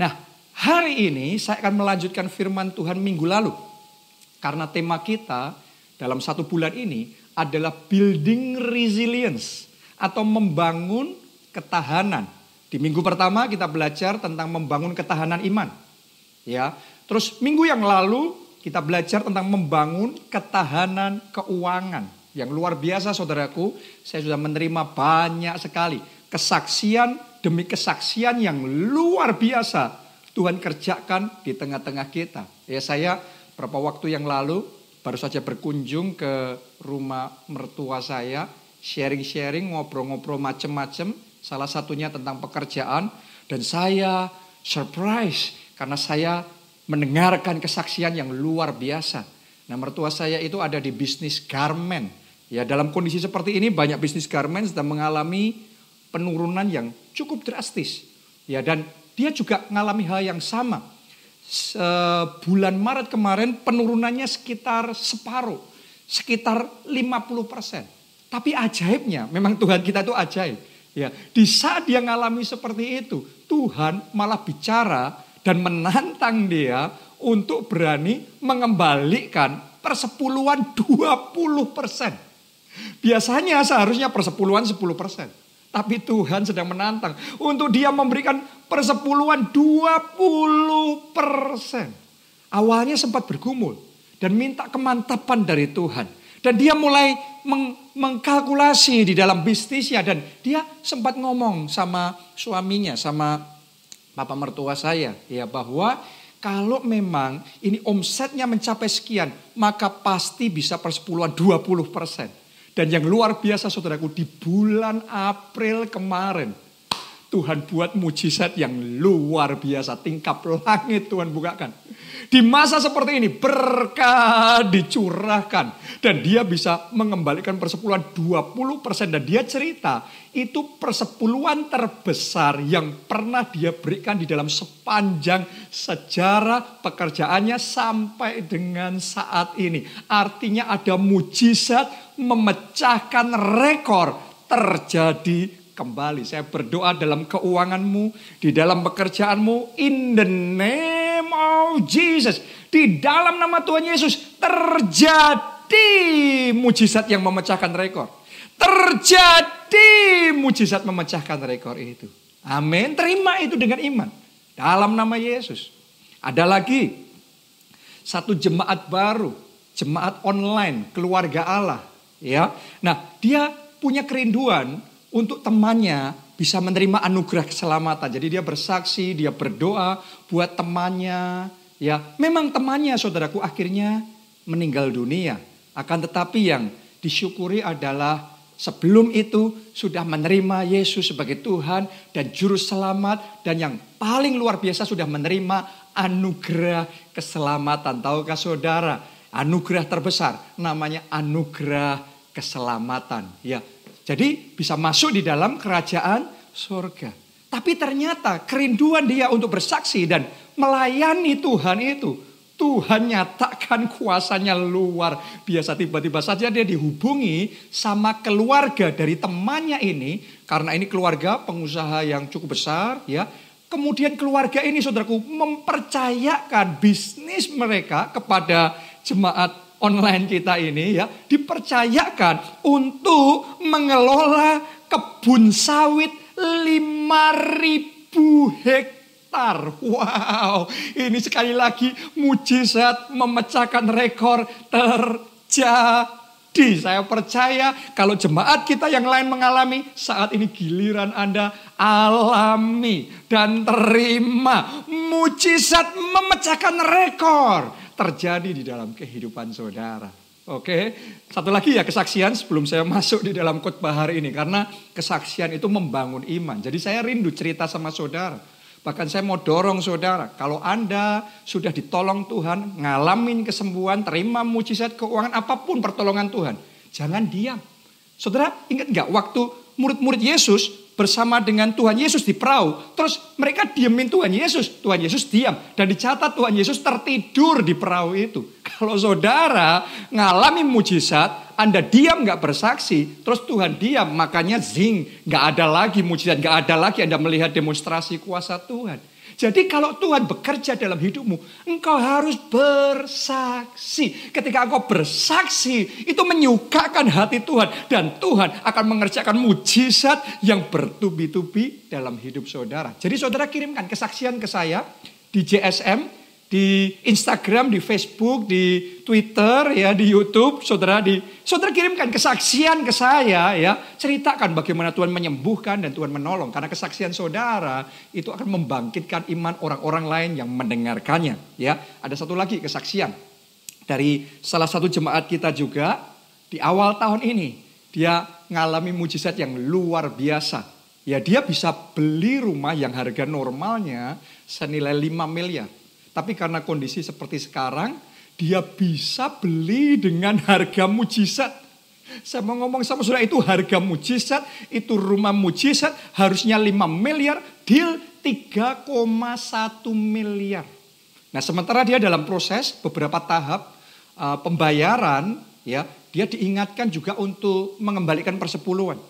Nah, hari ini saya akan melanjutkan firman Tuhan minggu lalu. Karena tema kita dalam satu bulan ini adalah building resilience atau membangun ketahanan. Di minggu pertama kita belajar tentang membangun ketahanan iman. Ya. Terus minggu yang lalu kita belajar tentang membangun ketahanan keuangan. Yang luar biasa saudaraku, saya sudah menerima banyak sekali kesaksian demi kesaksian yang luar biasa Tuhan kerjakan di tengah-tengah kita. Ya saya beberapa waktu yang lalu baru saja berkunjung ke rumah mertua saya, sharing-sharing, ngobrol-ngobrol macem-macem, salah satunya tentang pekerjaan dan saya surprise karena saya mendengarkan kesaksian yang luar biasa. Nah, mertua saya itu ada di bisnis garment. Ya, dalam kondisi seperti ini banyak bisnis garment sedang mengalami penurunan yang cukup drastis. Ya, dan dia juga mengalami hal yang sama. Bulan Maret kemarin penurunannya sekitar separuh, sekitar 50 persen. Tapi ajaibnya, memang Tuhan kita itu ajaib. Ya, di saat dia mengalami seperti itu, Tuhan malah bicara dan menantang dia untuk berani mengembalikan persepuluhan 20 persen. Biasanya seharusnya persepuluhan 10 persen. Tapi Tuhan sedang menantang untuk dia memberikan persepuluhan 20 persen. Awalnya sempat bergumul dan minta kemantapan dari Tuhan. Dan dia mulai meng mengkalkulasi di dalam bisnisnya dan dia sempat ngomong sama suaminya, sama papa mertua saya ya bahwa kalau memang ini omsetnya mencapai sekian, maka pasti bisa persepuluhan 20 persen. Dan yang luar biasa saudaraku, di bulan April kemarin, Tuhan buat mujizat yang luar biasa. Tingkap langit Tuhan bukakan. Di masa seperti ini berkah dicurahkan. Dan dia bisa mengembalikan persepuluhan 20%. Dan dia cerita itu persepuluhan terbesar yang pernah dia berikan di dalam sepanjang sejarah pekerjaannya sampai dengan saat ini. Artinya ada mujizat memecahkan rekor terjadi kembali. Saya berdoa dalam keuanganmu, di dalam pekerjaanmu, in the name of Jesus. Di dalam nama Tuhan Yesus terjadi mujizat yang memecahkan rekor. Terjadi mujizat memecahkan rekor itu. Amin. Terima itu dengan iman. Dalam nama Yesus. Ada lagi satu jemaat baru, jemaat online, keluarga Allah, ya. Nah, dia punya kerinduan untuk temannya bisa menerima anugerah keselamatan. Jadi dia bersaksi, dia berdoa buat temannya. Ya, memang temannya saudaraku akhirnya meninggal dunia. Akan tetapi yang disyukuri adalah sebelum itu sudah menerima Yesus sebagai Tuhan dan juru selamat dan yang paling luar biasa sudah menerima anugerah keselamatan. Tahukah saudara, anugerah terbesar namanya anugerah keselamatan. Ya, jadi bisa masuk di dalam kerajaan surga. Tapi ternyata kerinduan dia untuk bersaksi dan melayani Tuhan itu. Tuhan nyatakan kuasanya luar biasa. Tiba-tiba saja dia dihubungi sama keluarga dari temannya ini. Karena ini keluarga pengusaha yang cukup besar ya. Kemudian keluarga ini saudaraku mempercayakan bisnis mereka kepada jemaat online kita ini ya dipercayakan untuk mengelola kebun sawit 5000 hektar. Wow, ini sekali lagi mujizat memecahkan rekor terjadi. Saya percaya kalau jemaat kita yang lain mengalami saat ini giliran Anda alami dan terima mujizat memecahkan rekor terjadi di dalam kehidupan saudara. Oke, satu lagi ya kesaksian sebelum saya masuk di dalam khotbah hari ini karena kesaksian itu membangun iman. Jadi saya rindu cerita sama saudara. Bahkan saya mau dorong saudara, kalau Anda sudah ditolong Tuhan, ngalamin kesembuhan, terima mujizat keuangan apa pun pertolongan Tuhan, jangan diam. Saudara ingat nggak waktu murid-murid Yesus bersama dengan Tuhan Yesus di perahu. Terus mereka diamin Tuhan Yesus. Tuhan Yesus diam. Dan dicatat Tuhan Yesus tertidur di perahu itu. Kalau saudara ngalami mujizat, Anda diam nggak bersaksi, terus Tuhan diam, makanya zing, nggak ada lagi mujizat, nggak ada lagi Anda melihat demonstrasi kuasa Tuhan. Jadi kalau Tuhan bekerja dalam hidupmu, engkau harus bersaksi. Ketika engkau bersaksi, itu menyukakan hati Tuhan. Dan Tuhan akan mengerjakan mujizat yang bertubi-tubi dalam hidup saudara. Jadi saudara kirimkan kesaksian ke saya di JSM di Instagram, di Facebook, di Twitter, ya, di YouTube, saudara di saudara kirimkan kesaksian ke saya, ya, ceritakan bagaimana Tuhan menyembuhkan dan Tuhan menolong. Karena kesaksian saudara itu akan membangkitkan iman orang-orang lain yang mendengarkannya, ya. Ada satu lagi kesaksian dari salah satu jemaat kita juga di awal tahun ini dia mengalami mujizat yang luar biasa. Ya dia bisa beli rumah yang harga normalnya senilai 5 miliar tapi karena kondisi seperti sekarang, dia bisa beli dengan harga mujizat. Saya mau ngomong sama saudara itu harga mujizat, itu rumah mujizat harusnya 5 miliar, deal 3,1 miliar. Nah sementara dia dalam proses beberapa tahap uh, pembayaran, ya dia diingatkan juga untuk mengembalikan persepuluhan.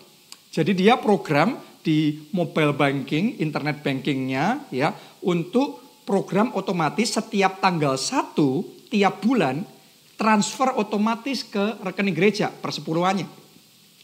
Jadi dia program di mobile banking, internet bankingnya, ya untuk program otomatis setiap tanggal 1 tiap bulan transfer otomatis ke rekening gereja persepuluhannya.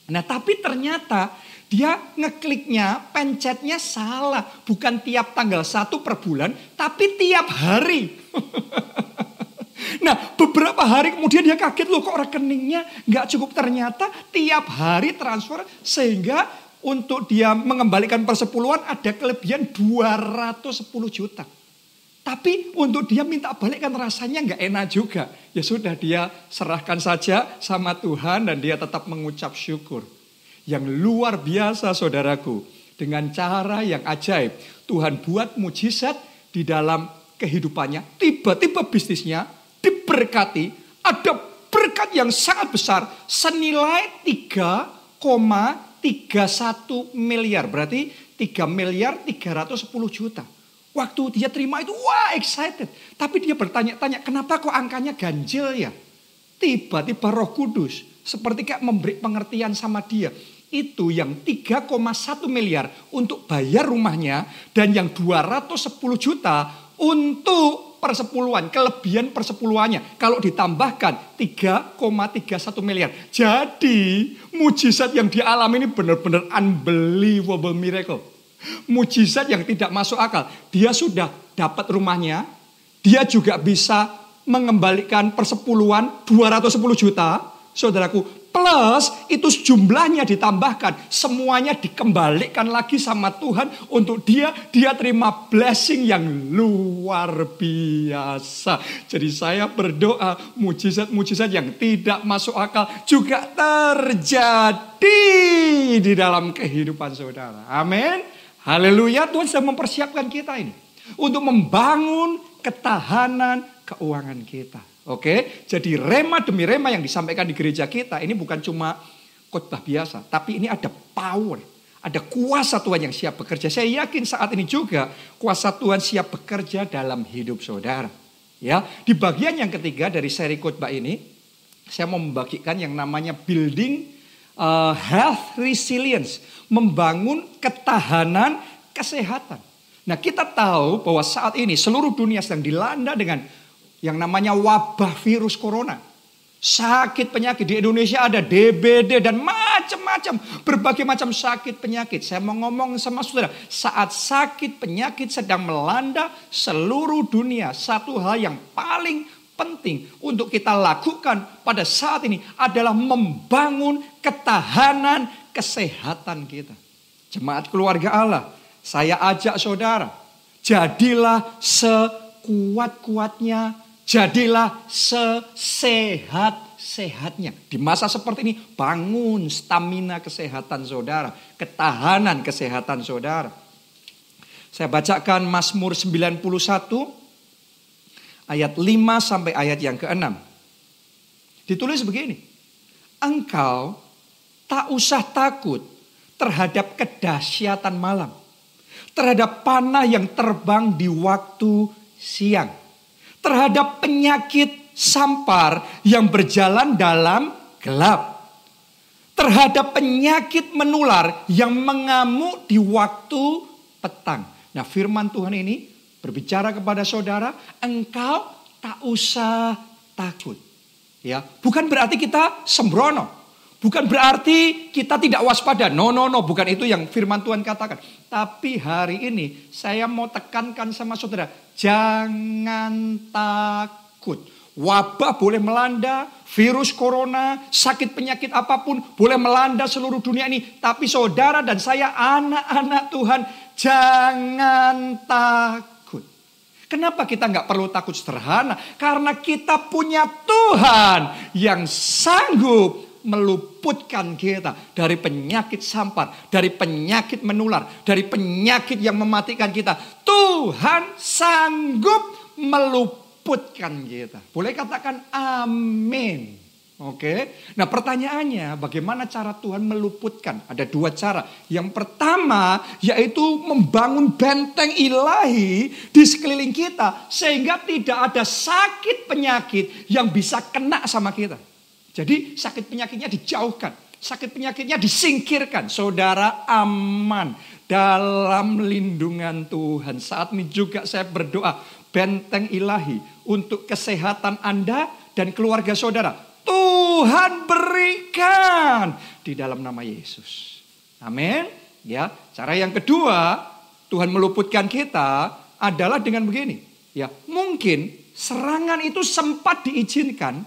Nah tapi ternyata dia ngekliknya, pencetnya salah. Bukan tiap tanggal 1 per bulan, tapi tiap hari. nah beberapa hari kemudian dia kaget loh kok rekeningnya nggak cukup ternyata tiap hari transfer sehingga untuk dia mengembalikan persepuluhan ada kelebihan 210 juta. Tapi untuk dia minta balik kan rasanya nggak enak juga. Ya sudah dia serahkan saja sama Tuhan dan dia tetap mengucap syukur. Yang luar biasa saudaraku. Dengan cara yang ajaib. Tuhan buat mujizat di dalam kehidupannya. Tiba-tiba bisnisnya diberkati. Ada berkat yang sangat besar. Senilai 3,31 miliar. Berarti 3 miliar 310 juta. Waktu dia terima itu, wah excited. Tapi dia bertanya-tanya, kenapa kok angkanya ganjil ya? Tiba-tiba roh kudus, seperti kayak memberi pengertian sama dia. Itu yang 3,1 miliar untuk bayar rumahnya, dan yang 210 juta untuk persepuluhan, kelebihan persepuluhannya. Kalau ditambahkan 3,31 miliar. Jadi mujizat yang dialami ini benar-benar unbelievable miracle mujizat yang tidak masuk akal. Dia sudah dapat rumahnya, dia juga bisa mengembalikan persepuluhan 210 juta, saudaraku. Plus itu jumlahnya ditambahkan, semuanya dikembalikan lagi sama Tuhan untuk dia, dia terima blessing yang luar biasa. Jadi saya berdoa mujizat-mujizat yang tidak masuk akal juga terjadi di dalam kehidupan saudara. Amin. Haleluya, Tuhan sedang mempersiapkan kita ini. Untuk membangun ketahanan keuangan kita. Oke, jadi rema demi rema yang disampaikan di gereja kita ini bukan cuma khotbah biasa, tapi ini ada power, ada kuasa Tuhan yang siap bekerja. Saya yakin saat ini juga kuasa Tuhan siap bekerja dalam hidup saudara. Ya, di bagian yang ketiga dari seri khotbah ini, saya mau membagikan yang namanya building uh, health resilience, membangun ketahanan kesehatan. Nah, kita tahu bahwa saat ini seluruh dunia sedang dilanda dengan yang namanya wabah virus corona. Sakit penyakit di Indonesia ada DBD dan macam-macam berbagai macam sakit penyakit. Saya mau ngomong sama saudara, saat sakit penyakit sedang melanda seluruh dunia, satu hal yang paling penting untuk kita lakukan pada saat ini adalah membangun ketahanan kesehatan kita. Jemaat keluarga Allah, saya ajak saudara, jadilah sekuat-kuatnya, jadilah sesehat-sehatnya. Di masa seperti ini, bangun stamina kesehatan saudara, ketahanan kesehatan saudara. Saya bacakan Mazmur 91 ayat 5 sampai ayat yang ke-6. Ditulis begini. Engkau tak usah takut terhadap kedahsyatan malam. Terhadap panah yang terbang di waktu siang. Terhadap penyakit sampar yang berjalan dalam gelap. Terhadap penyakit menular yang mengamuk di waktu petang. Nah firman Tuhan ini berbicara kepada saudara, engkau tak usah takut. Ya, bukan berarti kita sembrono. Bukan berarti kita tidak waspada. No, no, no. Bukan itu yang firman Tuhan katakan. Tapi hari ini saya mau tekankan sama saudara. Jangan takut. Wabah boleh melanda, virus corona, sakit penyakit apa pun boleh melanda seluruh dunia ini. Tapi saudara dan saya anak-anak Tuhan jangan takut. Kenapa kita nggak perlu takut sederhana? Karena kita punya Tuhan yang sanggup meluputkan kita dari penyakit sampar, dari penyakit menular, dari penyakit yang mematikan kita. Tuhan sanggup meluputkan kita. Boleh katakan amin. Oke. Nah, pertanyaannya bagaimana cara Tuhan meluputkan? Ada dua cara. Yang pertama yaitu membangun benteng ilahi di sekeliling kita sehingga tidak ada sakit penyakit yang bisa kena sama kita. Jadi sakit penyakitnya dijauhkan, sakit penyakitnya disingkirkan. Saudara aman dalam lindungan Tuhan. Saat ini juga saya berdoa benteng ilahi untuk kesehatan Anda dan keluarga saudara. Tuhan berikan di dalam nama Yesus. Amin. Ya, cara yang kedua Tuhan meluputkan kita adalah dengan begini. Ya, mungkin serangan itu sempat diizinkan,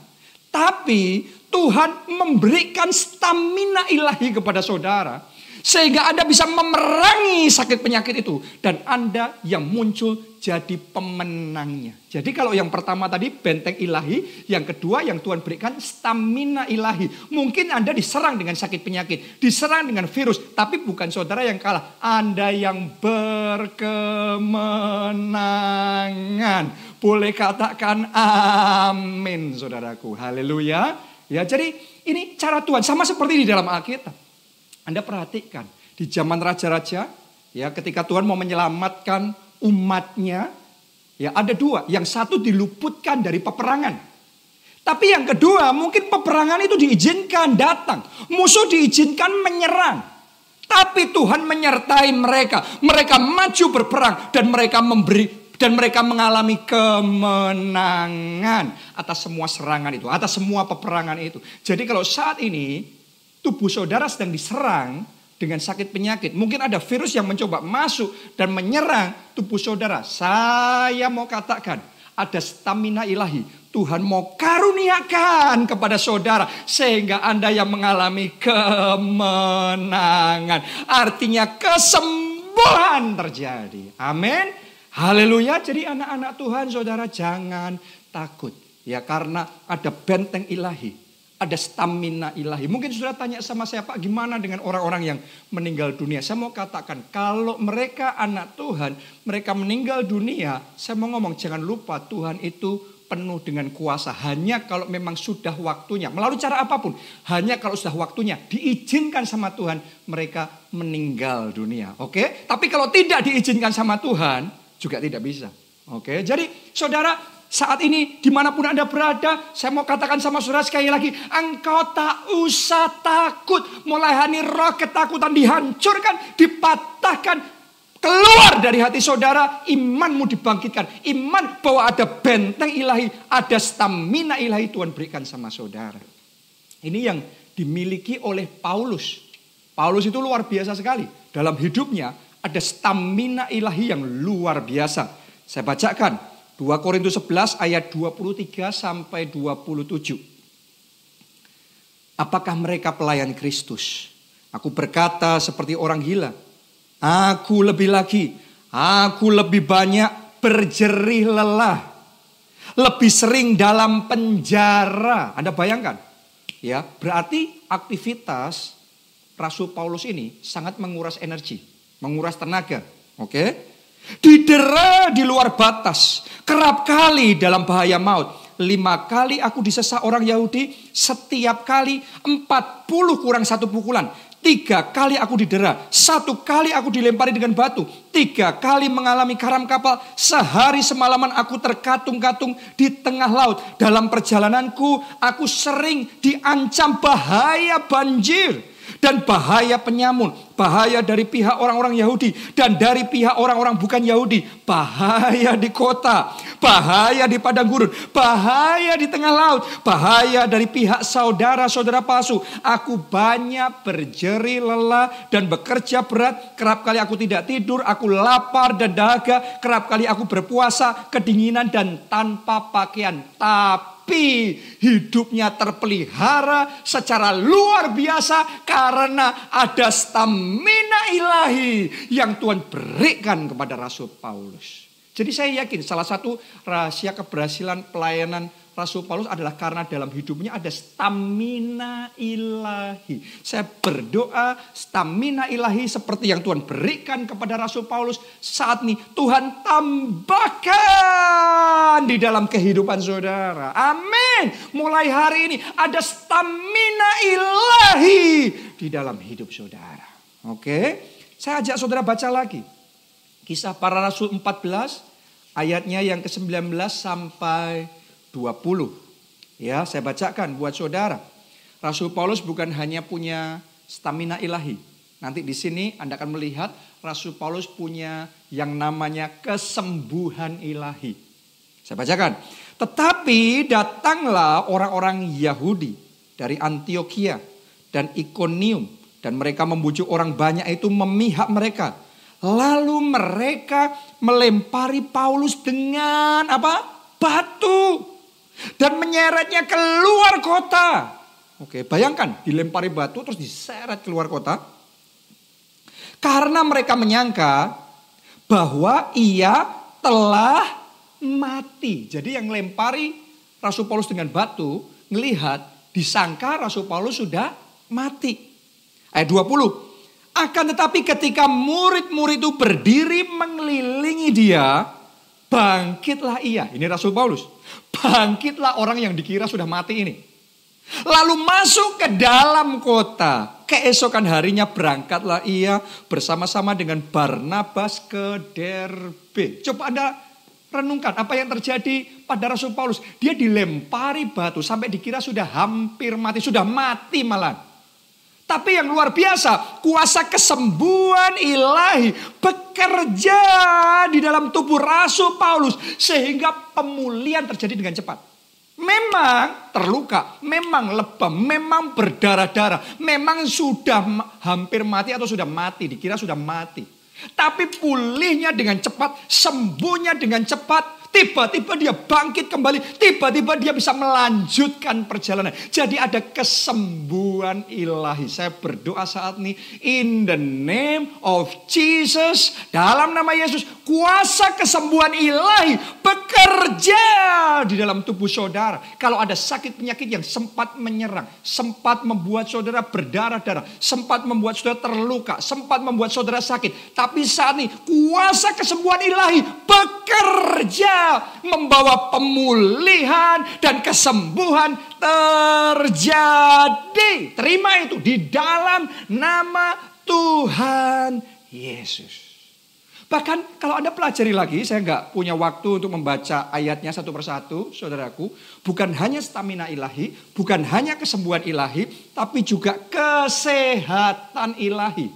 tapi Tuhan memberikan stamina ilahi kepada saudara. Sehingga Anda bisa memerangi sakit penyakit itu. Dan Anda yang muncul jadi pemenangnya. Jadi kalau yang pertama tadi benteng ilahi. Yang kedua yang Tuhan berikan stamina ilahi. Mungkin Anda diserang dengan sakit penyakit. Diserang dengan virus. Tapi bukan saudara yang kalah. Anda yang berkemenangan. Boleh katakan amin saudaraku. Haleluya. Ya, jadi ini cara Tuhan sama seperti di dalam Alkitab. Anda perhatikan di zaman raja-raja, ya ketika Tuhan mau menyelamatkan umatnya, ya ada dua. Yang satu diluputkan dari peperangan. Tapi yang kedua mungkin peperangan itu diizinkan datang. Musuh diizinkan menyerang. Tapi Tuhan menyertai mereka. Mereka maju berperang dan mereka memberi dan mereka mengalami kemenangan atas semua serangan itu, atas semua peperangan itu. Jadi kalau saat ini tubuh saudara sedang diserang dengan sakit penyakit, mungkin ada virus yang mencoba masuk dan menyerang tubuh saudara. Saya mau katakan, ada stamina ilahi. Tuhan mau karuniakan kepada saudara sehingga Anda yang mengalami kemenangan. Artinya kesembuhan terjadi. Amin. Haleluya. Jadi anak-anak Tuhan saudara jangan takut. Ya karena ada benteng ilahi. Ada stamina ilahi. Mungkin sudah tanya sama saya Pak gimana dengan orang-orang yang meninggal dunia. Saya mau katakan kalau mereka anak Tuhan. Mereka meninggal dunia. Saya mau ngomong jangan lupa Tuhan itu penuh dengan kuasa. Hanya kalau memang sudah waktunya. Melalui cara apa pun. Hanya kalau sudah waktunya. Diizinkan sama Tuhan. Mereka meninggal dunia. Oke. Tapi kalau tidak diizinkan sama Tuhan juga tidak bisa. Oke, jadi saudara saat ini di mana pun Anda berada, saya mau katakan sama saudara sekali lagi, engkau tak usah takut. Mulai hari roh ketakutan dihancurkan, dipatahkan, keluar dari hati saudara, imanmu dibangkitkan. Iman bahwa ada benteng ilahi, ada stamina ilahi Tuhan berikan sama saudara. Ini yang dimiliki oleh Paulus. Paulus itu luar biasa sekali. Dalam hidupnya ada stamina ilahi yang luar biasa. Saya bacakan 2 Korintus 11 ayat 23 sampai 27. Apakah mereka pelayan Kristus? Aku berkata seperti orang gila. Aku lebih lagi, aku lebih banyak berjerih lelah. Lebih sering dalam penjara. Anda bayangkan? Ya, berarti aktivitas Rasul Paulus ini sangat menguras energi menguras tenaga. Oke? Didera di luar batas, kerap kali dalam bahaya maut. Lima kali aku disesat orang Yahudi, setiap kali empat puluh kurang satu pukulan. Tiga kali aku didera, satu kali aku dilempari dengan batu, tiga kali mengalami karam kapal, sehari semalaman aku terkatung-katung di tengah laut. Dalam perjalananku, aku sering diancam bahaya banjir dan bahaya penyamun, bahaya dari pihak orang-orang Yahudi dan dari pihak orang-orang bukan Yahudi, bahaya di kota, bahaya di padang gurun, bahaya di tengah laut, bahaya dari pihak saudara-saudara palsu. Aku banyak berjeri lelah dan bekerja berat, kerap kali aku tidak tidur, aku lapar dan dahaga, kerap kali aku berpuasa, kedinginan dan tanpa pakaian. Tapi tapi hidupnya terpelihara secara luar biasa karena ada stamina ilahi yang Tuhan berikan kepada Rasul Paulus. Jadi saya yakin salah satu rahasia keberhasilan pelayanan Rasul Paulus adalah karena dalam hidupnya ada stamina ilahi. Saya berdoa stamina ilahi seperti yang Tuhan berikan kepada Rasul Paulus saat ini Tuhan tambahkan di dalam kehidupan saudara. Amin. Mulai hari ini ada stamina ilahi di dalam hidup saudara. Oke. Saya ajak saudara baca lagi. Kisah para Rasul 14 ayatnya yang ke-19 sampai 20. Ya, saya bacakan buat saudara. Rasul Paulus bukan hanya punya stamina ilahi. Nanti di sini Anda akan melihat Rasul Paulus punya yang namanya kesembuhan ilahi. Saya bacakan. Tetapi datanglah orang-orang Yahudi dari Antioquia dan Ikonium dan mereka membujuk orang banyak itu memihak mereka. Lalu mereka melempari Paulus dengan apa? Batu dan menyeretnya keluar kota. Oke, bayangkan dilempari batu terus diseret keluar kota. Karena mereka menyangka bahwa ia telah mati. Jadi yang lempari Rasul Paulus dengan batu, melihat disangka Rasul Paulus sudah mati. Ayat 20. Akan tetapi ketika murid-murid itu berdiri mengelilingi dia, bangkitlah ia. Ini Rasul Paulus. Bangkitlah orang yang dikira sudah mati ini. Lalu masuk ke dalam kota. Keesokan harinya berangkatlah ia bersama-sama dengan Barnabas ke Derbe. Coba Anda renungkan apa yang terjadi pada Rasul Paulus. Dia dilempari batu sampai dikira sudah hampir mati, sudah mati malah. Tapi yang luar biasa, kuasa kesembuhan ilahi bekerja di dalam tubuh Rasul Paulus sehingga pemulihan terjadi dengan cepat. Memang terluka, memang lebam, memang berdarah-darah, memang sudah hampir mati atau sudah mati, dikira sudah mati. Tapi pulihnya dengan cepat, sembuhnya dengan cepat, Tiba-tiba dia bangkit kembali. Tiba-tiba dia bisa melanjutkan perjalanan. Jadi ada kesembuhan ilahi. Saya berdoa saat ini. In the name of Jesus. Dalam nama Yesus. Kuasa kesembuhan ilahi bekerja di dalam tubuh saudara. Kalau ada sakit penyakit yang sempat menyerang. Sempat membuat saudara berdarah-darah. Sempat membuat saudara terluka. Sempat membuat saudara sakit. Tapi saat ini kuasa kesembuhan ilahi bekerja membawa pemulihan dan kesembuhan terjadi. Terima itu di dalam nama Tuhan Yesus. Bahkan kalau Anda pelajari lagi, saya nggak punya waktu untuk membaca ayatnya satu persatu, saudaraku. Bukan hanya stamina ilahi, bukan hanya kesembuhan ilahi, tapi juga kesehatan ilahi.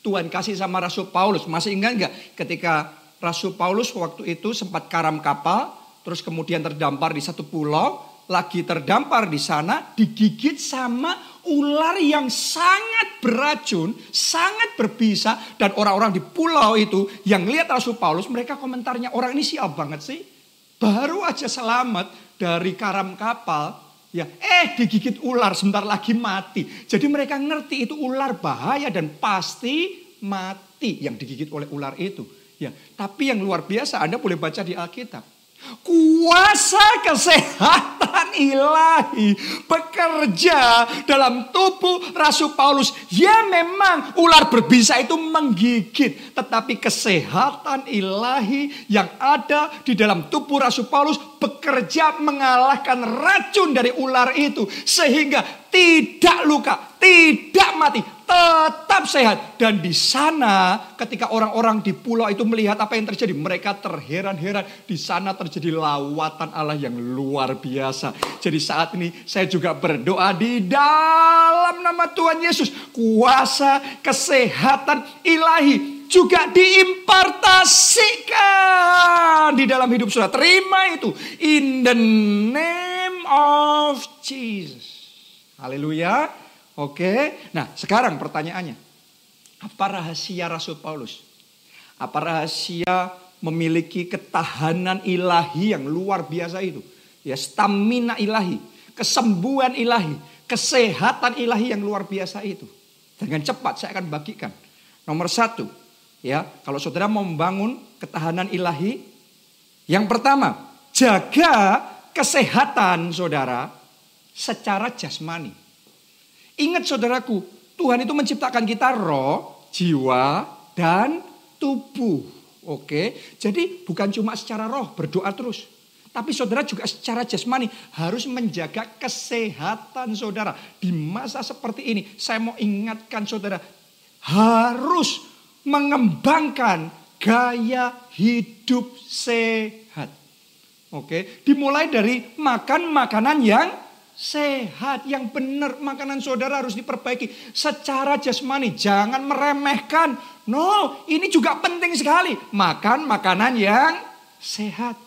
Tuhan kasih sama Rasul Paulus, masih ingat nggak ketika Rasul Paulus waktu itu sempat karam kapal, terus kemudian terdampar di satu pulau, lagi terdampar di sana, digigit sama ular yang sangat beracun, sangat berbisa, dan orang-orang di pulau itu yang lihat Rasul Paulus, mereka komentarnya orang ini sial banget sih, baru aja selamat dari karam kapal, ya eh digigit ular sebentar lagi mati. Jadi mereka ngerti itu ular bahaya dan pasti mati yang digigit oleh ular itu. Ya, tapi yang luar biasa Anda boleh baca di Alkitab. Kuasa kesehatan ilahi bekerja dalam tubuh Rasul Paulus. Ya memang ular berbisa itu menggigit. Tetapi kesehatan ilahi yang ada di dalam tubuh Rasul Paulus bekerja mengalahkan racun dari ular itu. Sehingga tidak luka, tidak mati, tetap sehat. Dan di sana ketika orang-orang di pulau itu melihat apa yang terjadi. Mereka terheran-heran. Di sana terjadi lawatan Allah yang luar biasa. Jadi saat ini saya juga berdoa di dalam nama Tuhan Yesus. Kuasa kesehatan ilahi juga diimpartasikan di dalam hidup saudara. Terima itu. In the name of Jesus. Haleluya. Oke. Nah sekarang pertanyaannya. Apa rahasia Rasul Paulus? Apa rahasia memiliki ketahanan ilahi yang luar biasa itu? Ya stamina ilahi. Kesembuhan ilahi. Kesehatan ilahi yang luar biasa itu. Dengan cepat saya akan bagikan. Nomor satu, Ya, kalau saudara mau membangun ketahanan ilahi, yang pertama, jaga kesehatan saudara secara jasmani. Ingat saudaraku, Tuhan itu menciptakan kita roh, jiwa, dan tubuh. Oke, jadi bukan cuma secara roh berdoa terus. Tapi saudara juga secara jasmani harus menjaga kesehatan saudara. Di masa seperti ini saya mau ingatkan saudara harus mengembangkan gaya hidup sehat. Oke, dimulai dari makan makanan yang sehat, yang benar. Makanan saudara harus diperbaiki secara jasmani, jangan meremehkan. No, ini juga penting sekali. Makan makanan yang sehat.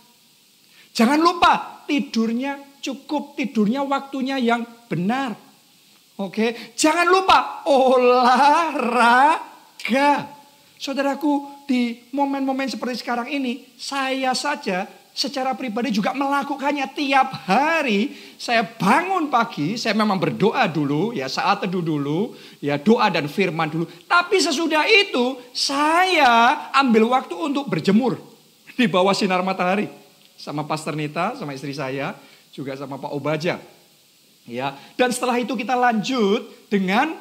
Jangan lupa tidurnya cukup, tidurnya waktunya yang benar. Oke, jangan lupa olahraga. Saudaraku, di momen-momen seperti sekarang ini, saya saja secara pribadi juga melakukannya tiap hari. Saya bangun pagi, saya memang berdoa dulu, ya saat teduh dulu, ya doa dan firman dulu. Tapi sesudah itu, saya ambil waktu untuk berjemur di bawah sinar matahari. Sama Pastor Nita, sama istri saya, juga sama Pak Obaja. Ya, dan setelah itu kita lanjut dengan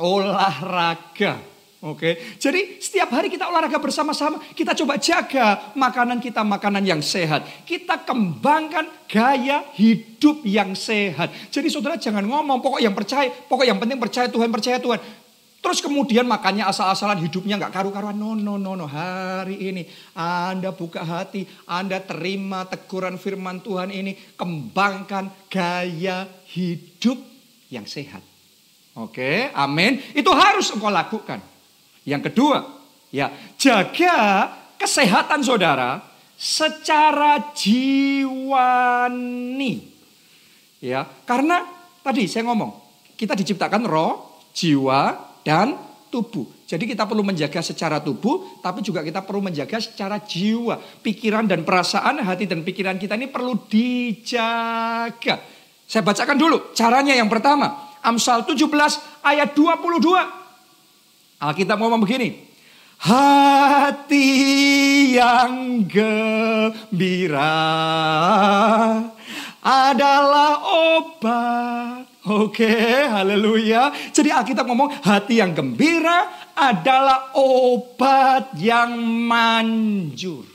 olahraga. Oke, jadi setiap hari kita olahraga bersama-sama, kita coba jaga makanan kita makanan yang sehat. Kita kembangkan gaya hidup yang sehat. Jadi saudara jangan ngomong pokok yang percaya, pokok yang penting percaya Tuhan, percaya Tuhan. Terus kemudian makannya asal-asalan hidupnya nggak karu-karuan. No, no, no, no. Hari ini Anda buka hati, Anda terima teguran firman Tuhan ini. Kembangkan gaya hidup yang sehat. Oke, amin. Itu harus engkau lakukan. Yang kedua, ya, jaga kesehatan saudara secara jiwani. Ya, karena tadi saya ngomong, kita diciptakan roh, jiwa, dan tubuh. Jadi kita perlu menjaga secara tubuh, tapi juga kita perlu menjaga secara jiwa. Pikiran dan perasaan, hati dan pikiran kita ini perlu dijaga. Saya bacakan dulu caranya yang pertama. Amsal 17 ayat 22. Alkitab ngomong begini. Hati yang gembira adalah obat. Oke, haleluya. Jadi Alkitab ngomong hati yang gembira adalah obat yang manjur.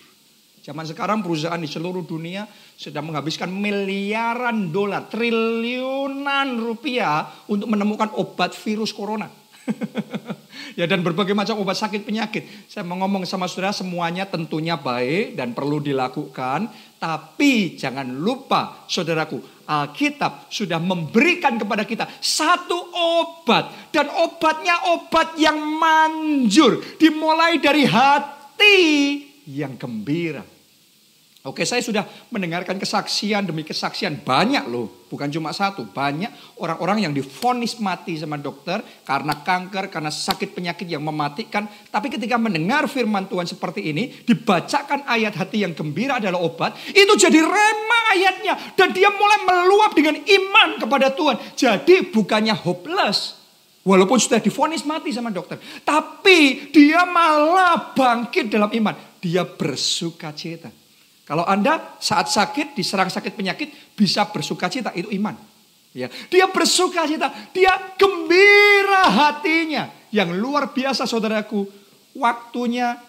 Zaman sekarang perusahaan di seluruh dunia sedang menghabiskan miliaran dolar, triliunan rupiah untuk menemukan obat virus corona. ya dan berbagai macam obat sakit penyakit. Saya mau ngomong sama saudara semuanya tentunya baik dan perlu dilakukan. Tapi jangan lupa saudaraku, Alkitab sudah memberikan kepada kita satu obat. Dan obatnya obat yang manjur. Dimulai dari hati yang gembira. Oke, saya sudah mendengarkan kesaksian demi kesaksian banyak loh, bukan cuma satu, banyak orang-orang yang difonis mati sama dokter karena kanker, karena sakit penyakit yang mematikan. Tapi ketika mendengar firman Tuhan seperti ini, dibacakan ayat hati yang gembira adalah obat, itu jadi rema ayatnya dan dia mulai meluap dengan iman kepada Tuhan. Jadi bukannya hopeless, Walaupun sudah difonis mati sama dokter. Tapi dia malah bangkit dalam iman. Dia bersuka cita. Kalau Anda saat sakit, diserang sakit penyakit, bisa bersuka cita, itu iman. Ya, dia bersuka cita, dia gembira hatinya. Yang luar biasa saudaraku, waktunya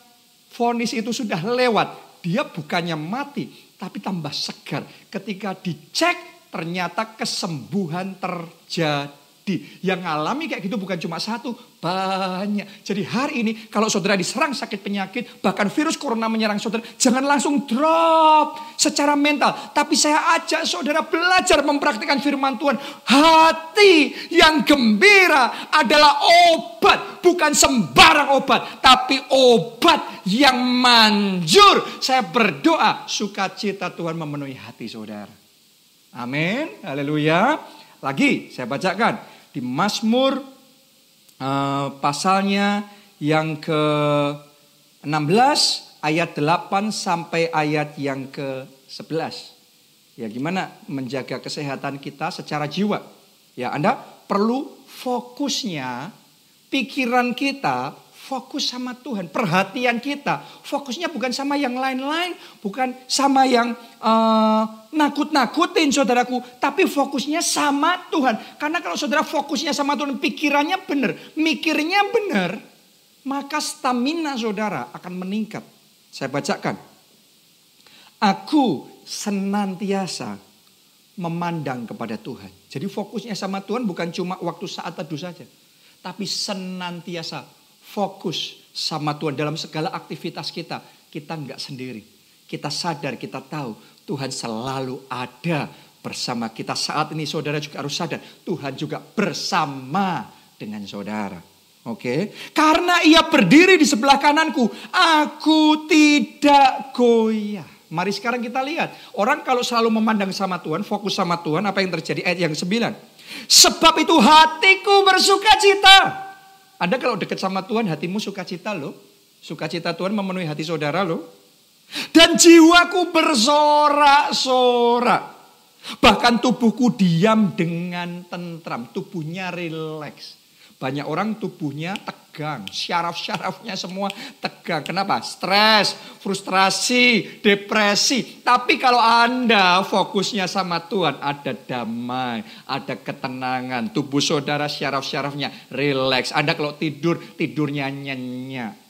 vonis itu sudah lewat. Dia bukannya mati, tapi tambah segar. Ketika dicek, ternyata kesembuhan terjadi. Sedih. Yang ngalami kayak gitu bukan cuma satu, banyak. Jadi hari ini kalau saudara diserang sakit penyakit, bahkan virus corona menyerang saudara, jangan langsung drop secara mental. Tapi saya ajak saudara belajar mempraktikkan firman Tuhan. Hati yang gembira adalah obat, bukan sembarang obat, tapi obat yang manjur. Saya berdoa sukacita Tuhan memenuhi hati saudara. Amin. Haleluya. Lagi saya bacakan di Mazmur uh, pasalnya yang ke-16 ayat 8 sampai ayat yang ke-11. Ya gimana menjaga kesehatan kita secara jiwa. Ya Anda perlu fokusnya pikiran kita fokus sama Tuhan. Perhatian kita fokusnya bukan sama yang lain-lain, bukan sama yang uh, nakut-nakutin saudaraku, tapi fokusnya sama Tuhan. Karena kalau saudara fokusnya sama Tuhan, pikirannya benar, mikirnya benar, maka stamina saudara akan meningkat. Saya bacakan. Aku senantiasa memandang kepada Tuhan. Jadi fokusnya sama Tuhan bukan cuma waktu saat teduh saja. Tapi senantiasa fokus sama Tuhan dalam segala aktivitas kita. Kita nggak sendiri. Kita sadar, kita tahu Tuhan selalu ada bersama kita. Saat ini saudara juga harus sadar Tuhan juga bersama dengan saudara. Oke, karena ia berdiri di sebelah kananku, aku tidak goyah. Mari sekarang kita lihat. Orang kalau selalu memandang sama Tuhan, fokus sama Tuhan, apa yang terjadi? Ayat yang sembilan. Sebab itu hatiku bersuka cita. Anda kalau dekat sama Tuhan hatimu sukacita loh. Sukacita Tuhan memenuhi hati saudara loh. Dan jiwaku bersorak-sorak. Bahkan tubuhku diam dengan tentram. Tubuhnya rileks. Banyak orang tubuhnya tegang, syaraf-syarafnya semua tegang. Kenapa? Stres, frustrasi, depresi. Tapi kalau Anda fokusnya sama Tuhan, ada damai, ada ketenangan. Tubuh saudara syaraf-syarafnya rileks. Anda kalau tidur, tidurnya nyenyak.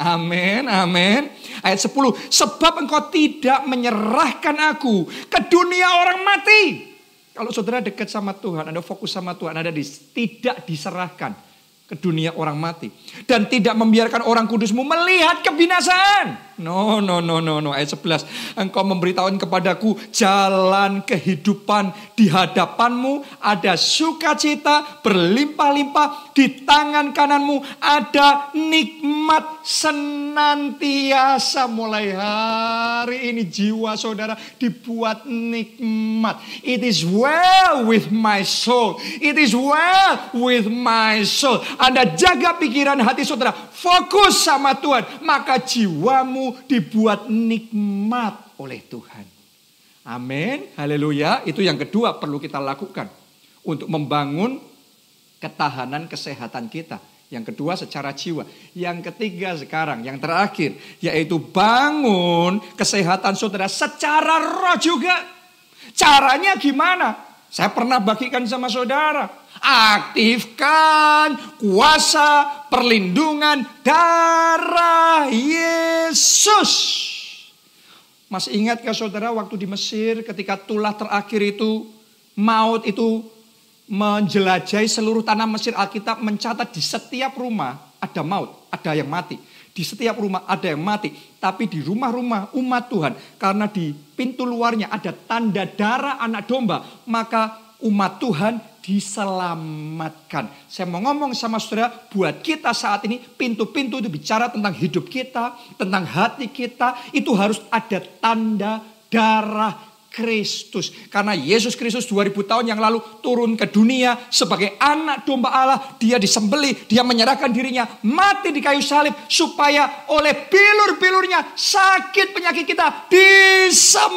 Amin, amin. Ayat 10, sebab engkau tidak menyerahkan aku ke dunia orang mati. Kalau saudara dekat sama Tuhan, Anda fokus sama Tuhan, Anda tidak diserahkan ke dunia orang mati. Dan tidak membiarkan orang kudusmu melihat kebinasaan. No, no, no, no, no. Ayat 11. Engkau memberitahukan kepadaku jalan kehidupan di hadapanmu. Ada sukacita berlimpah-limpah di tangan kananmu. Ada nikmat senantiasa mulai hari ini jiwa saudara dibuat nikmat. It is well with my soul. It is well with my soul. Anda jaga pikiran hati saudara. Fokus sama Tuhan. Maka jiwamu dibuat nikmat oleh Tuhan. Amin. Haleluya. Itu yang kedua perlu kita lakukan untuk membangun ketahanan kesehatan kita. Yang kedua secara jiwa. Yang ketiga sekarang, yang terakhir, yaitu bangun kesehatan saudara secara roh juga. Caranya gimana? Saya pernah bagikan sama saudara. Aktifkan kuasa perlindungan darah Yesus. Masih ingatkah saudara waktu di Mesir ketika tulah terakhir itu maut itu menjelajahi seluruh tanah Mesir Alkitab mencatat di setiap rumah ada maut, ada yang mati. Di setiap rumah ada yang mati, tapi di rumah-rumah umat Tuhan karena di pintu luarnya ada tanda darah anak domba, maka umat Tuhan diselamatkan. Saya mau ngomong sama saudara, buat kita saat ini pintu-pintu itu bicara tentang hidup kita, tentang hati kita, itu harus ada tanda darah Kristus. Karena Yesus Kristus 2000 tahun yang lalu turun ke dunia sebagai anak domba Allah. Dia disembeli, dia menyerahkan dirinya, mati di kayu salib. Supaya oleh bilur-bilurnya sakit penyakit kita disembuhkan.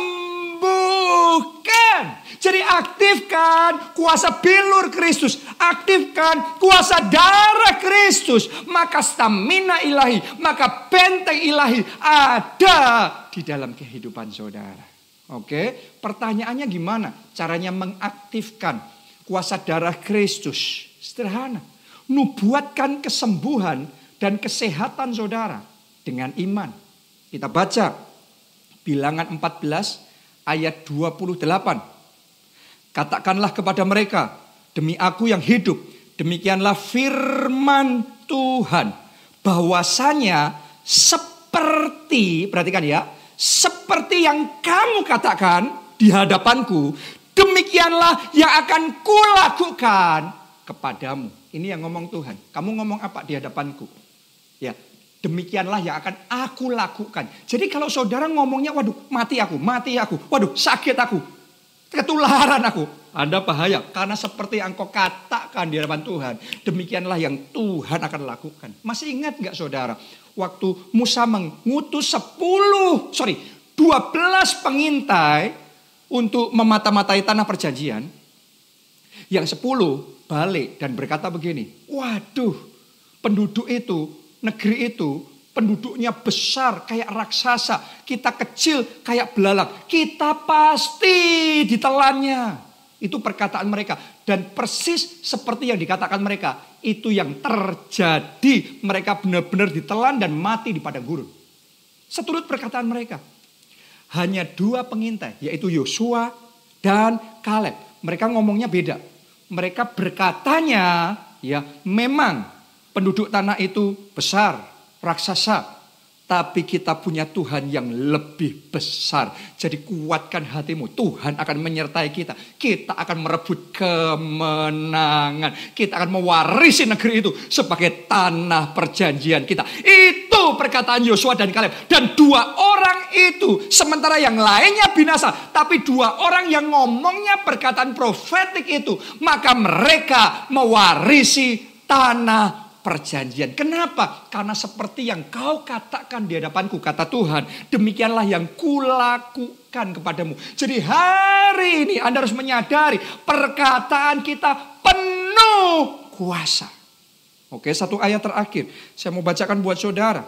Jadi aktifkan kuasa bilur Kristus. Aktifkan kuasa darah Kristus. Maka stamina ilahi, maka benteng ilahi ada di dalam kehidupan saudara. Oke, pertanyaannya gimana? Caranya mengaktifkan kuasa darah Kristus. Sederhana. Nubuatkan kesembuhan dan kesehatan saudara dengan iman. Kita baca bilangan 14 ayat 28. Katakanlah kepada mereka, demi aku yang hidup. Demikianlah firman Tuhan. Bahwasanya seperti, perhatikan ya, seperti yang kamu katakan di hadapanku, demikianlah yang akan kulakukan kepadamu. Ini yang ngomong Tuhan. Kamu ngomong apa di hadapanku? Ya, demikianlah yang akan aku lakukan. Jadi kalau saudara ngomongnya, waduh mati aku, mati aku, waduh sakit aku, ketularan aku. Anda bahaya karena seperti yang kau katakan di hadapan Tuhan. Demikianlah yang Tuhan akan lakukan. Masih ingat nggak saudara? Waktu Musa mengutus 10, sorry, 12 pengintai untuk memata-matai tanah perjanjian. Yang 10 balik dan berkata begini, waduh penduduk itu, negeri itu penduduknya besar kayak raksasa, kita kecil kayak belalang, kita pasti ditelannya. Itu perkataan mereka. Dan persis seperti yang dikatakan mereka. Itu yang terjadi. Mereka benar-benar ditelan dan mati di padang gurun. Seturut perkataan mereka. Hanya dua pengintai. Yaitu Yosua dan Kaleb. Mereka ngomongnya beda. Mereka berkatanya ya memang penduduk tanah itu besar, raksasa, tapi kita punya Tuhan yang lebih besar. Jadi kuatkan hatimu. Tuhan akan menyertai kita. Kita akan merebut kemenangan. Kita akan mewarisi negeri itu sebagai tanah perjanjian kita. Itu perkataan Yosua dan Kaleb. Dan dua orang itu sementara yang lainnya binasa. Tapi dua orang yang ngomongnya perkataan profetik itu. Maka mereka mewarisi tanah perjanjian. Kenapa? Karena seperti yang kau katakan di hadapanku, kata Tuhan, demikianlah yang kulakukan kepadamu. Jadi hari ini Anda harus menyadari perkataan kita penuh kuasa. Oke, satu ayat terakhir. Saya mau bacakan buat saudara.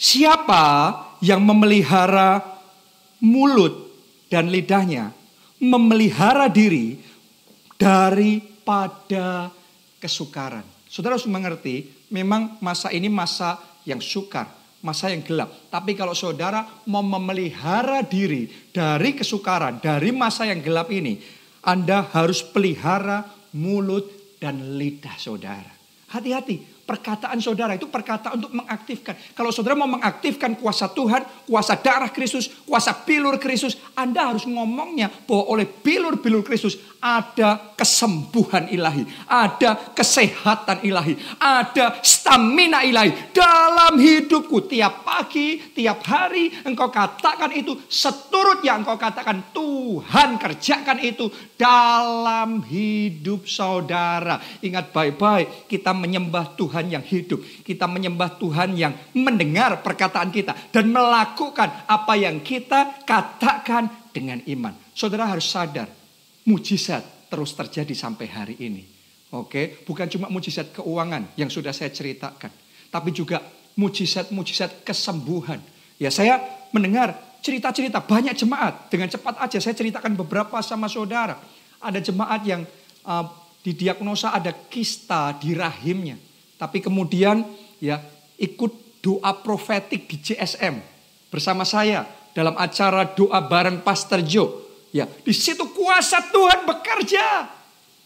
Siapa yang memelihara mulut dan lidahnya, memelihara diri daripada kesukaran. Saudara harus mengerti, memang masa ini masa yang sukar, masa yang gelap. Tapi kalau saudara mau memelihara diri dari kesukaran, dari masa yang gelap ini, Anda harus pelihara mulut dan lidah saudara. Hati-hati, Perkataan saudara itu perkataan untuk mengaktifkan. Kalau saudara mau mengaktifkan kuasa Tuhan, kuasa darah Kristus, kuasa bilur Kristus, Anda harus ngomongnya bahwa oleh bilur-bilur Kristus ada kesembuhan ilahi, ada kesehatan ilahi, ada stamina ilahi dalam hidupku. Tiap pagi, tiap hari engkau katakan itu seturut yang engkau katakan Tuhan kerjakan itu dalam hidup saudara. Ingat baik-baik kita menyembah Tuhan Tuhan yang hidup. Kita menyembah Tuhan yang mendengar perkataan kita. Dan melakukan apa yang kita katakan dengan iman. Saudara harus sadar. Mujizat terus terjadi sampai hari ini. Oke, bukan cuma mujizat keuangan yang sudah saya ceritakan. Tapi juga mujizat-mujizat kesembuhan. Ya saya mendengar cerita-cerita banyak jemaat. Dengan cepat aja saya ceritakan beberapa sama saudara. Ada jemaat yang uh, didiagnosa ada kista di rahimnya. Tapi kemudian ya ikut doa profetik di CSM bersama saya dalam acara doa bareng Pastor Joe. Ya, di situ kuasa Tuhan bekerja.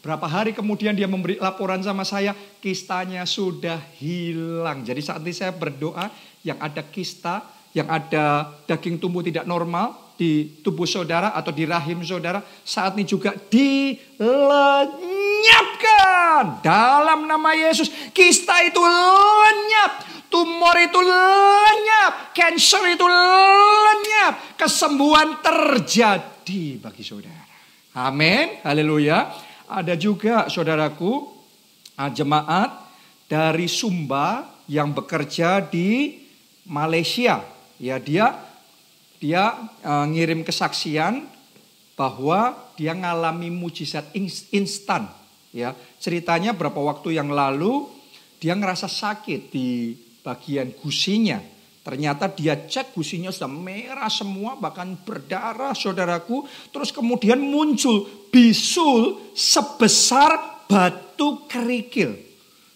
Berapa hari kemudian dia memberi laporan sama saya, kistanya sudah hilang. Jadi saat ini saya berdoa yang ada kista, yang ada daging tumbuh tidak normal di tubuh saudara atau di rahim saudara, saat ini juga dilenyapkan lenyapkan dalam nama Yesus. Kista itu lenyap, tumor itu lenyap, cancer itu lenyap, kesembuhan terjadi bagi saudara. Amin, haleluya. Ada juga saudaraku ah, jemaat dari Sumba yang bekerja di Malaysia. Ya dia dia uh, ngirim kesaksian bahwa dia ngalami mujizat instan Ya, ceritanya berapa waktu yang lalu dia ngerasa sakit di bagian gusinya. Ternyata dia cek gusinya sudah merah semua bahkan berdarah saudaraku. Terus kemudian muncul bisul sebesar batu kerikil.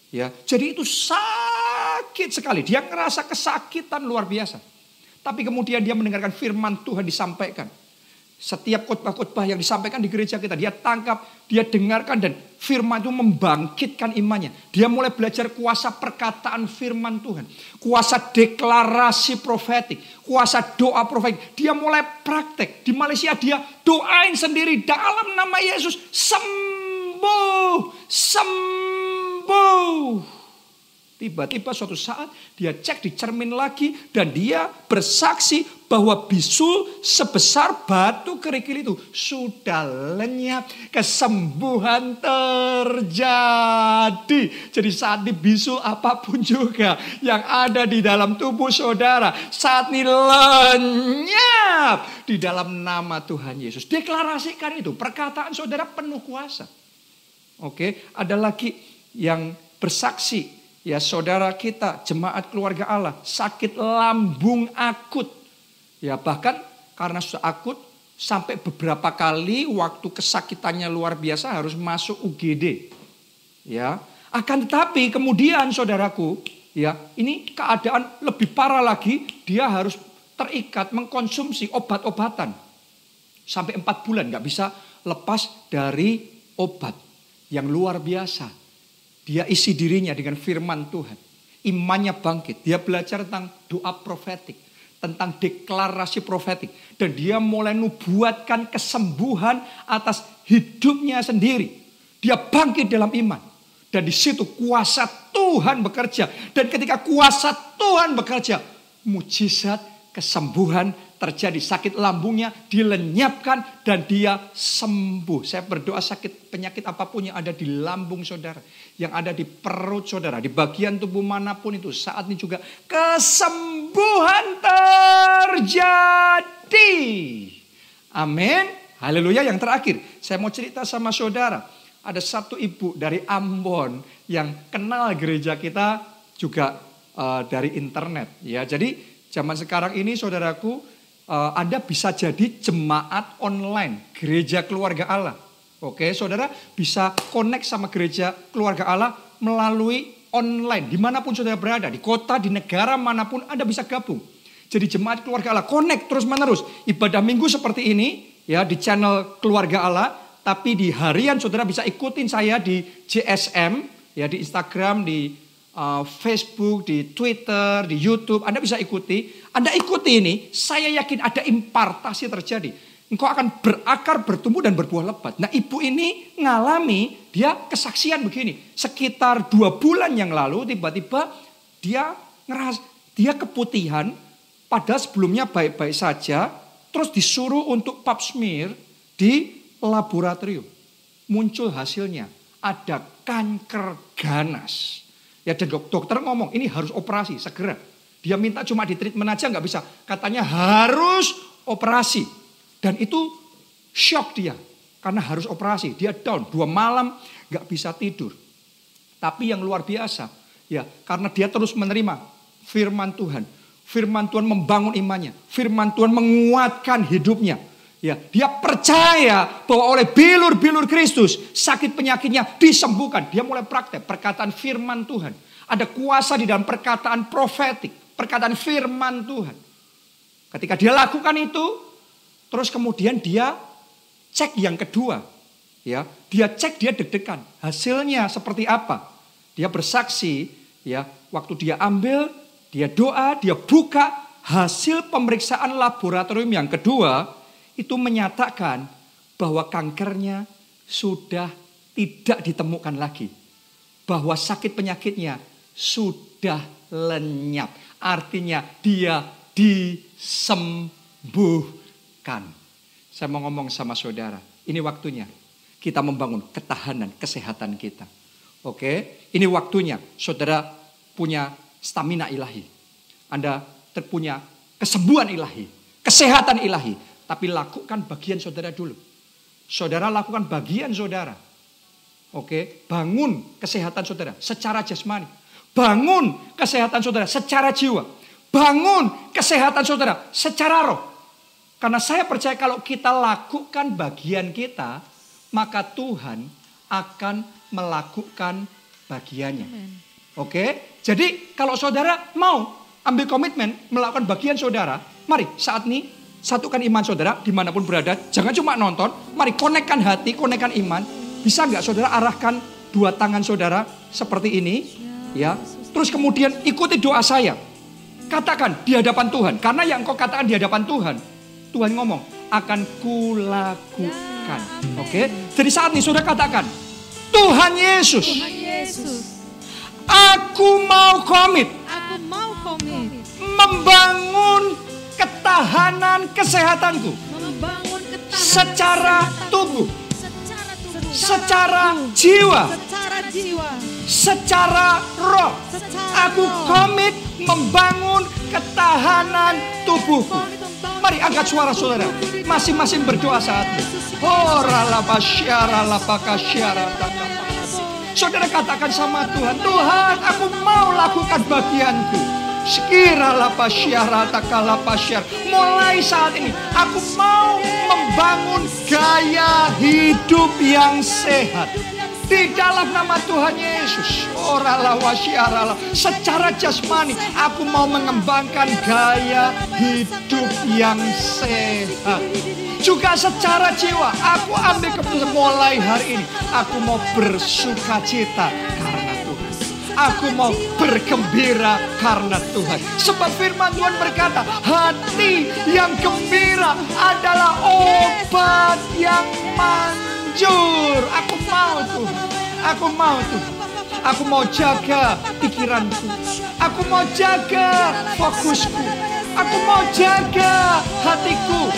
Ya, jadi itu sakit sekali. Dia ngerasa kesakitan luar biasa. Tapi kemudian dia mendengarkan firman Tuhan disampaikan. Setiap khotbah-khotbah yang disampaikan di gereja kita, dia tangkap, dia dengarkan dan firman itu membangkitkan imannya. Dia mulai belajar kuasa perkataan firman Tuhan, kuasa deklarasi profetik, kuasa doa profetik. Dia mulai praktek. Di Malaysia dia doain sendiri dalam nama Yesus sembuh, sembuh. Tiba-tiba suatu saat dia cek di cermin lagi dan dia bersaksi bahwa bisul sebesar batu kerikil itu sudah lenyap. Kesembuhan terjadi. Jadi saat di bisul apa pun juga yang ada di dalam tubuh saudara. Saat ini lenyap di dalam nama Tuhan Yesus. Deklarasikan itu. Perkataan saudara penuh kuasa. Oke, ada lagi yang bersaksi Ya saudara kita, jemaat keluarga Allah, sakit lambung akut. Ya bahkan karena sudah akut, sampai beberapa kali waktu kesakitannya luar biasa harus masuk UGD. Ya, akan tetapi kemudian saudaraku, ya ini keadaan lebih parah lagi, dia harus terikat mengkonsumsi obat-obatan sampai empat bulan nggak bisa lepas dari obat yang luar biasa. Dia isi dirinya dengan firman Tuhan. Imannya bangkit. Dia belajar tentang doa profetik. Tentang deklarasi profetik. Dan dia mulai nubuatkan kesembuhan atas hidupnya sendiri. Dia bangkit dalam iman. Dan di situ kuasa Tuhan bekerja. Dan ketika kuasa Tuhan bekerja. Mujizat kesembuhan terjadi sakit lambungnya dilenyapkan dan dia sembuh. Saya berdoa sakit penyakit apa pun yang ada di lambung saudara, yang ada di perut saudara, di bagian tubuh mana pun itu saat ini juga kesembuhan terjadi. Amin. Haleluya. Yang terakhir, saya mau cerita sama saudara. Ada satu ibu dari Ambon yang kenal gereja kita juga uh, dari internet ya. Jadi zaman sekarang ini saudaraku uh, Anda bisa jadi jemaat online, gereja keluarga Allah. Oke, saudara bisa connect sama gereja keluarga Allah melalui online, di mana pun saudara berada, di kota, di negara mana pun Anda bisa gabung. Jadi jemaat keluarga Allah, connect terus menerus. Ibadah minggu seperti ini, ya di channel keluarga Allah, tapi di harian saudara bisa ikutin saya di JSM, ya di Instagram, di uh, Facebook, di Twitter, di YouTube. Anda bisa ikuti. Anda ikuti ini, saya yakin ada impartasi terjadi. Engkau akan berakar, bertumbuh, dan berbuah lebat. Nah ibu ini ngalami, dia kesaksian begini. Sekitar dua bulan yang lalu, tiba-tiba dia ngeras, dia keputihan, padahal sebelumnya baik-baik saja, terus disuruh untuk pap smear di laboratorium. Muncul hasilnya, ada kanker ganas. Ya dan dokter ngomong ini harus operasi segera. Dia minta cuma di treatment aja nggak bisa. Katanya harus operasi. Dan itu shock dia. Karena harus operasi. Dia down. Dua malam nggak bisa tidur. Tapi yang luar biasa. Ya karena dia terus menerima firman Tuhan. Firman Tuhan membangun imannya. Firman Tuhan menguatkan hidupnya. Ya, dia percaya bahwa oleh bilur-bilur Kristus sakit penyakitnya disembuhkan. Dia mulai praktek perkataan firman Tuhan. Ada kuasa di dalam perkataan profetik, perkataan firman Tuhan. Ketika dia lakukan itu, terus kemudian dia cek yang kedua. Ya, dia cek dia deg-degan. Hasilnya seperti apa? Dia bersaksi, ya, waktu dia ambil, dia doa, dia buka hasil pemeriksaan laboratorium yang kedua, itu menyatakan bahwa kankernya sudah tidak ditemukan lagi. Bahwa sakit penyakitnya sudah lenyap. Artinya dia disembuhkan. Saya mau ngomong sama saudara, ini waktunya kita membangun ketahanan kesehatan kita. Oke, ini waktunya saudara punya stamina ilahi. Anda terpunya kesembuhan ilahi, kesehatan ilahi. Tapi lakukan bagian saudara dulu. Saudara lakukan bagian saudara. Oke, bangun kesehatan saudara secara jasmani. Bangun kesehatan saudara secara jiwa. Bangun kesehatan saudara secara roh. Karena saya percaya kalau kita lakukan bagian kita, maka Tuhan akan melakukan bagiannya. Oke, jadi kalau saudara mau ambil komitmen melakukan bagian saudara, mari saat ini Satukan iman saudara di mana pun berada. Jangan cuma nonton. Mari konekkan hati, konekkan iman. Bisa nggak saudara arahkan dua tangan saudara seperti ini. Ya. Terus kemudian ikuti doa saya. Katakan di hadapan Tuhan. Karena yang kau katakan di hadapan Tuhan. Tuhan ngomong, akan kulakukan. Oke. Jadi saat ini saudara katakan, Tuhan Yesus. Tuhan Yesus. Aku mau komit. Aku mau komit. Membangun ketahanan kesehatanku. Membangun ketahanan Secara kesehatanku. tubuh. Secara tubuh. Secara jiwa. Secara jiwa. Secara roh. Secara Aku roh. komit membangun ketahanan tubuhku. Mari angkat suara saudara. Masing-masing berdoa saat ini. Oh, rala basyara la pakasyara takapa. Saudara katakan sama Tuhan, Tuhan aku mau lakukan bagianku. Mulai saat ini aku mau membangun gaya hidup yang sehat. Di dalam nama Tuhan Yesus. Orala wasyarala. Secara jasmani aku mau mengembangkan gaya hidup yang sehat. Juga secara jiwa aku ambil keputusan mulai hari ini. Aku mau bersuka cita karena. Aku mau bergembira karena Tuhan. Sebab firman Tuhan berkata, hati yang gembira adalah obat yang manjur. Aku mau Tuhan. Aku mau Tuhan. Aku mau jaga pikiranku. Aku mau jaga fokusku. Aku mau jaga hatiku.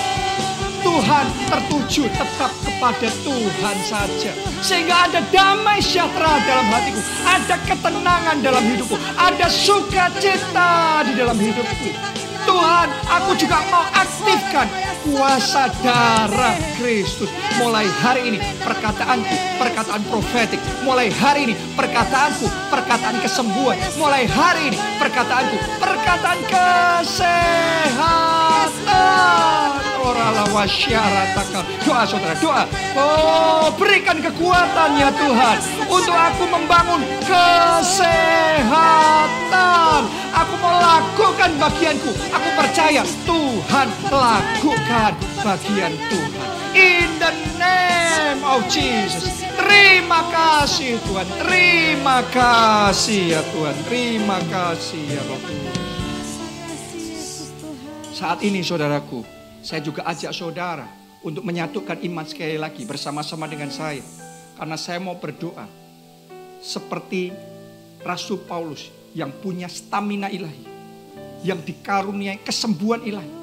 Tuhan tertuju tetap kepada Tuhan saja. Sehingga ada damai sejahtera dalam hatiku. Ada ketenangan dalam hidupku. Ada sukacita di dalam hidupku. Tuhan, aku juga mau aktifkan kuasa darah Kristus. Mulai hari ini perkataanku, perkataan profetik. Mulai hari ini perkataanku, perkataan kesembuhan. Mulai hari ini perkataanku, perkataan kesehatan. Orala wasyarataka. Doa saudara, doa. Oh, berikan kekuatan ya Tuhan. Untuk aku membangun kesehatan. Aku mau lakukan bagianku. Aku percaya Tuhan lakukan bagian Tuhan. In the name of Jesus. Terima kasih Tuhan. Terima kasih ya Tuhan. Terima kasih ya Tuhan. Saat ini saudaraku, saya juga ajak saudara untuk menyatukan iman sekali lagi bersama-sama dengan saya. Karena saya mau berdoa seperti Rasul Paulus yang punya stamina ilahi. Yang dikaruniai kesembuhan ilahi.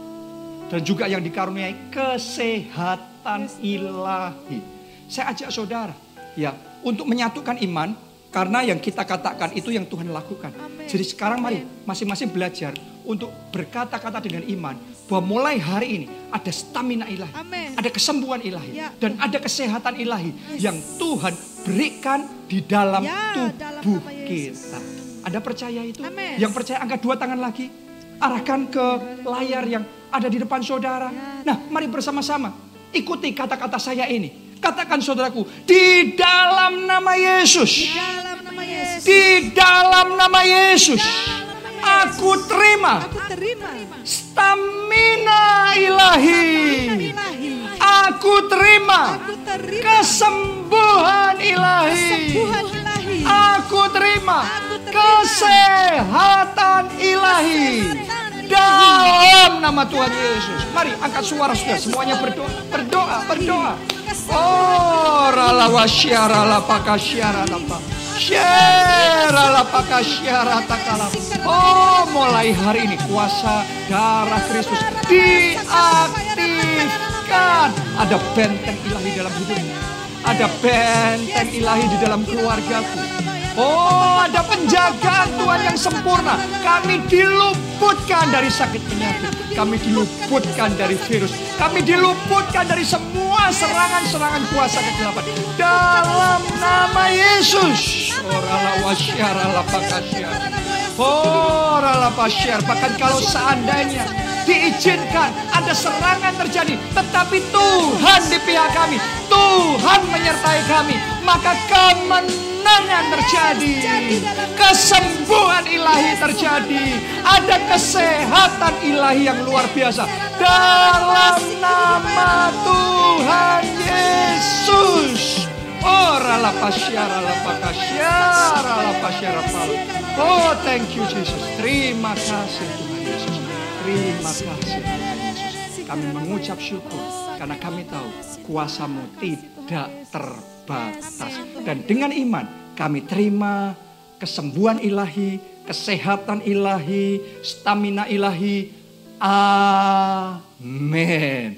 Dan juga yang dikaruniai kesehatan ilahi. Saya ajak saudara ya untuk menyatukan iman karena yang kita katakan itu yang Tuhan lakukan. Jadi sekarang mari masing-masing belajar untuk berkata-kata dengan iman bahwa mulai hari ini ada stamina ilahi, ada kesembuhan ilahi Ya. dan ada kesehatan ilahi yang Tuhan berikan di dalam Ya, tubuh kita. Ada percaya itu? Yang percaya angkat dua tangan lagi. Arahkan ke layar yang ada di depan saudara. Ya. Nah, mari bersama-sama ikuti kata-kata saya ini. Katakan saudaraku, di dalam nama Yesus. Dalam nama Yesus. Di dalam nama Yesus. Aku terima Aku terima. stamina ilahi. Aku terima Aku terima. kesembuhan ilahi. Kesembuhan ilahi. Aku terima Aku terima. kesehatan ilahi. Dalam nama Tuhan Yesus. Mari angkat suara sudah. Semuanya berdoa. Berdoa. Berdoa. Oh, rala wasyara la pakasyara lapa. Syara la pakasyara takala. Oh, mulai hari ini kuasa darah Kristus diaktifkan. Ada benteng ilahi dalam hidupmu. Ada benteng ilahi di dalam keluargaku. Oh, ada penjagaan Tuhan yang sempurna. Kami diluputkan dari sakit penyakit. Kami diluputkan dari virus. Kami diluputkan dari semua serangan-serangan kuasa kegelapan. Dalam nama Yesus. Oh, pasyar. Bahkan kalau seandainya diizinkan ada serangan terjadi, tetapi Tuhan di pihak kami, Tuhan menyertai kami, maka kemenangan kemenangan terjadi. Kesembuhan ilahi terjadi. Ada kesehatan ilahi yang luar biasa. Dalam nama Tuhan Yesus. Oh, rala pasyara la pakasyara la pasyara. Oh, thank you Jesus. Terima kasih Tuhan Yesus. Terima kasih Tuhan Yesus. Kami mengucap syukur karena kami tahu kuasamu tidak terbatas. Dan dengan iman kami terima kesembuhan ilahi, kesehatan ilahi, stamina ilahi. Amin.